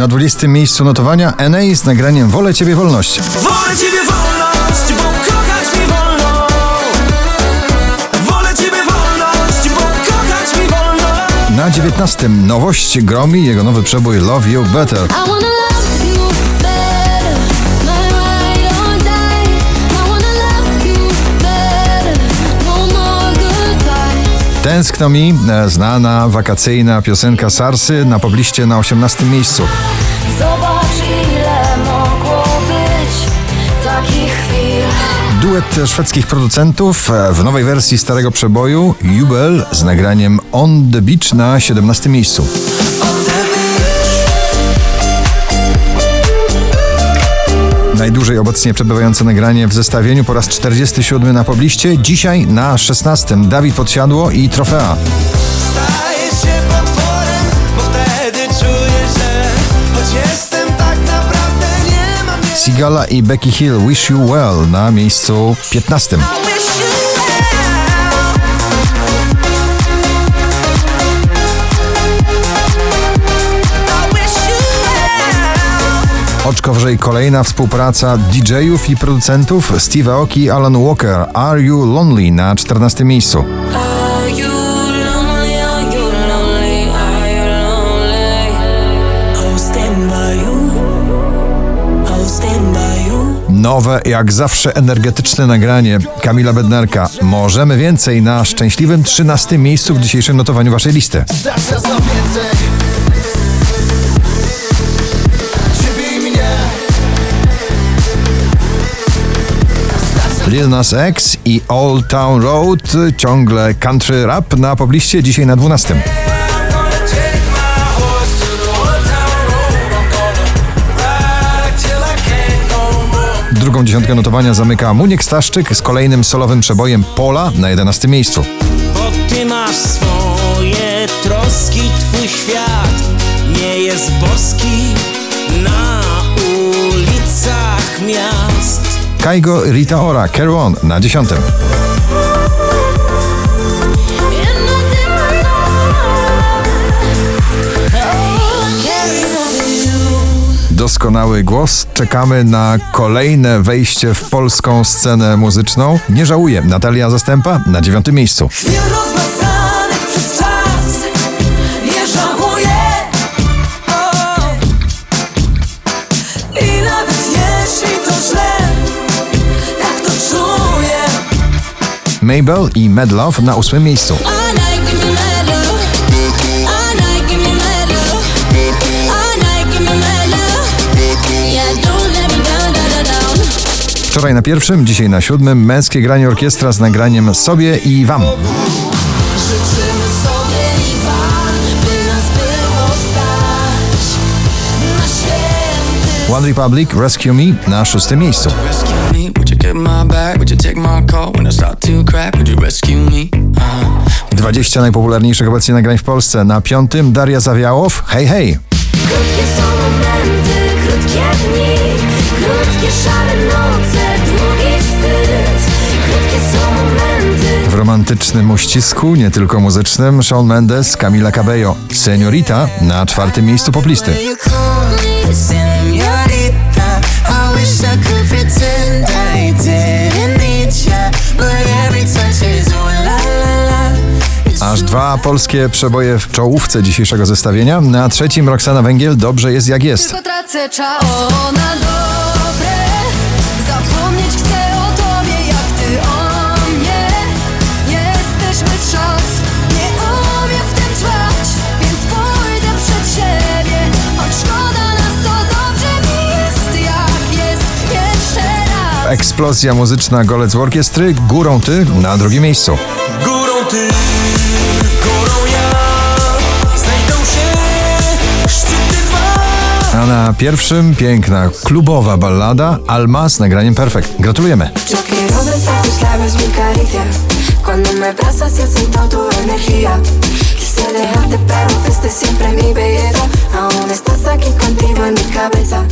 Na 20 miejscu notowania NA z nagraniem Wolę Ciebie Wolność. Wolę Ciebie wolność, bo kochać mi wolno Wolę Ciebie wolność, bo kochać mi wolno Na 19 nowość Gromi, jego nowy przebój Love You Better. Tęskno mi, e, znana wakacyjna piosenka Sarsy na pobliście na 18 miejscu. Zobacz ile mogło być takich chwil. Duet szwedzkich producentów e, w nowej wersji starego przeboju Jubel z nagraniem On the Beach na 17 miejscu. Najdłużej obecnie przebywające nagranie w zestawieniu po raz 47 na pobliście, dzisiaj na 16 Dawid Podsiadło i Trofea. Staję się potworem, bo wtedy czuję, że Choć jestem tak Sigala i Becky Hill Wish You Well na miejscu 15. well. Oczko wyżej kolejna współpraca DJ-ów i producentów Steve Aoki i Alan Walker Are You Lonely na 14 miejscu. Nowe, jak zawsze energetyczne nagranie Kamila Bednarka. Możemy więcej na szczęśliwym 13 miejscu w dzisiejszym notowaniu waszej listy. Lil Nas X i Old Town Road, ciągle country rap na pobliście, dzisiaj na 12. I'm gonna take my horse to the old town road. I'm gonna ride till I can't no more. Drugą dziesiątkę notowania zamyka Muniek Staszczyk z kolejnym solowym przebojem Pola na 11 miejscu. Bo ty masz swoje troski, twój świat nie jest boski Kaigo Rita Ora, Carry On na 10. In the dim carry on. Doskonały głos. Czekamy na kolejne wejście w polską scenę muzyczną. Nie żałuję. Natalia Zastępa na dziewiątym miejscu. Let me down, down, down, down. Wczoraj na pierwszym, dzisiaj na siódmym. Męskie granie orkiestra z nagraniem sobie i wam. I na One Republic Rescue Me na szóstym miejscu. 20 najpopularniejszych obecnie nagrań w Polsce. Na piątym Daria Zawiałow. Hej, hej. Krótkie są momenty, krótkie dni Krótkie szare noce, długi wstyd Krótkie są momenty W romantycznym uścisku, nie tylko muzycznym, Shawn Mendes, Camila Cabello. Seniorita na czwartym miejscu poplisty. Dwa polskie przeboje w czołówce dzisiejszego zestawienia. Na trzecim Roxana Węgiel Dobrze jest jak jest. Tylko tracę czas na dobre Zapomnieć chcę o tobie Jak ty o mnie Jesteśmy trzas Nie umiem w tym trwać Więc pójdę przed siebie Choć szkoda nas to dobrze mi jest Jak jest jeszcze raz Eksplozja muzyczna Golec Orkiestry. Górą ty na drugim miejscu. Górą ty, A na pierwszym piękna klubowa ballada Alma z nagraniem Perfect. Gratulujemy. Dejarte, pero fuiste siempre mi belleza. Aún estás aquí contigo en mi cabeza.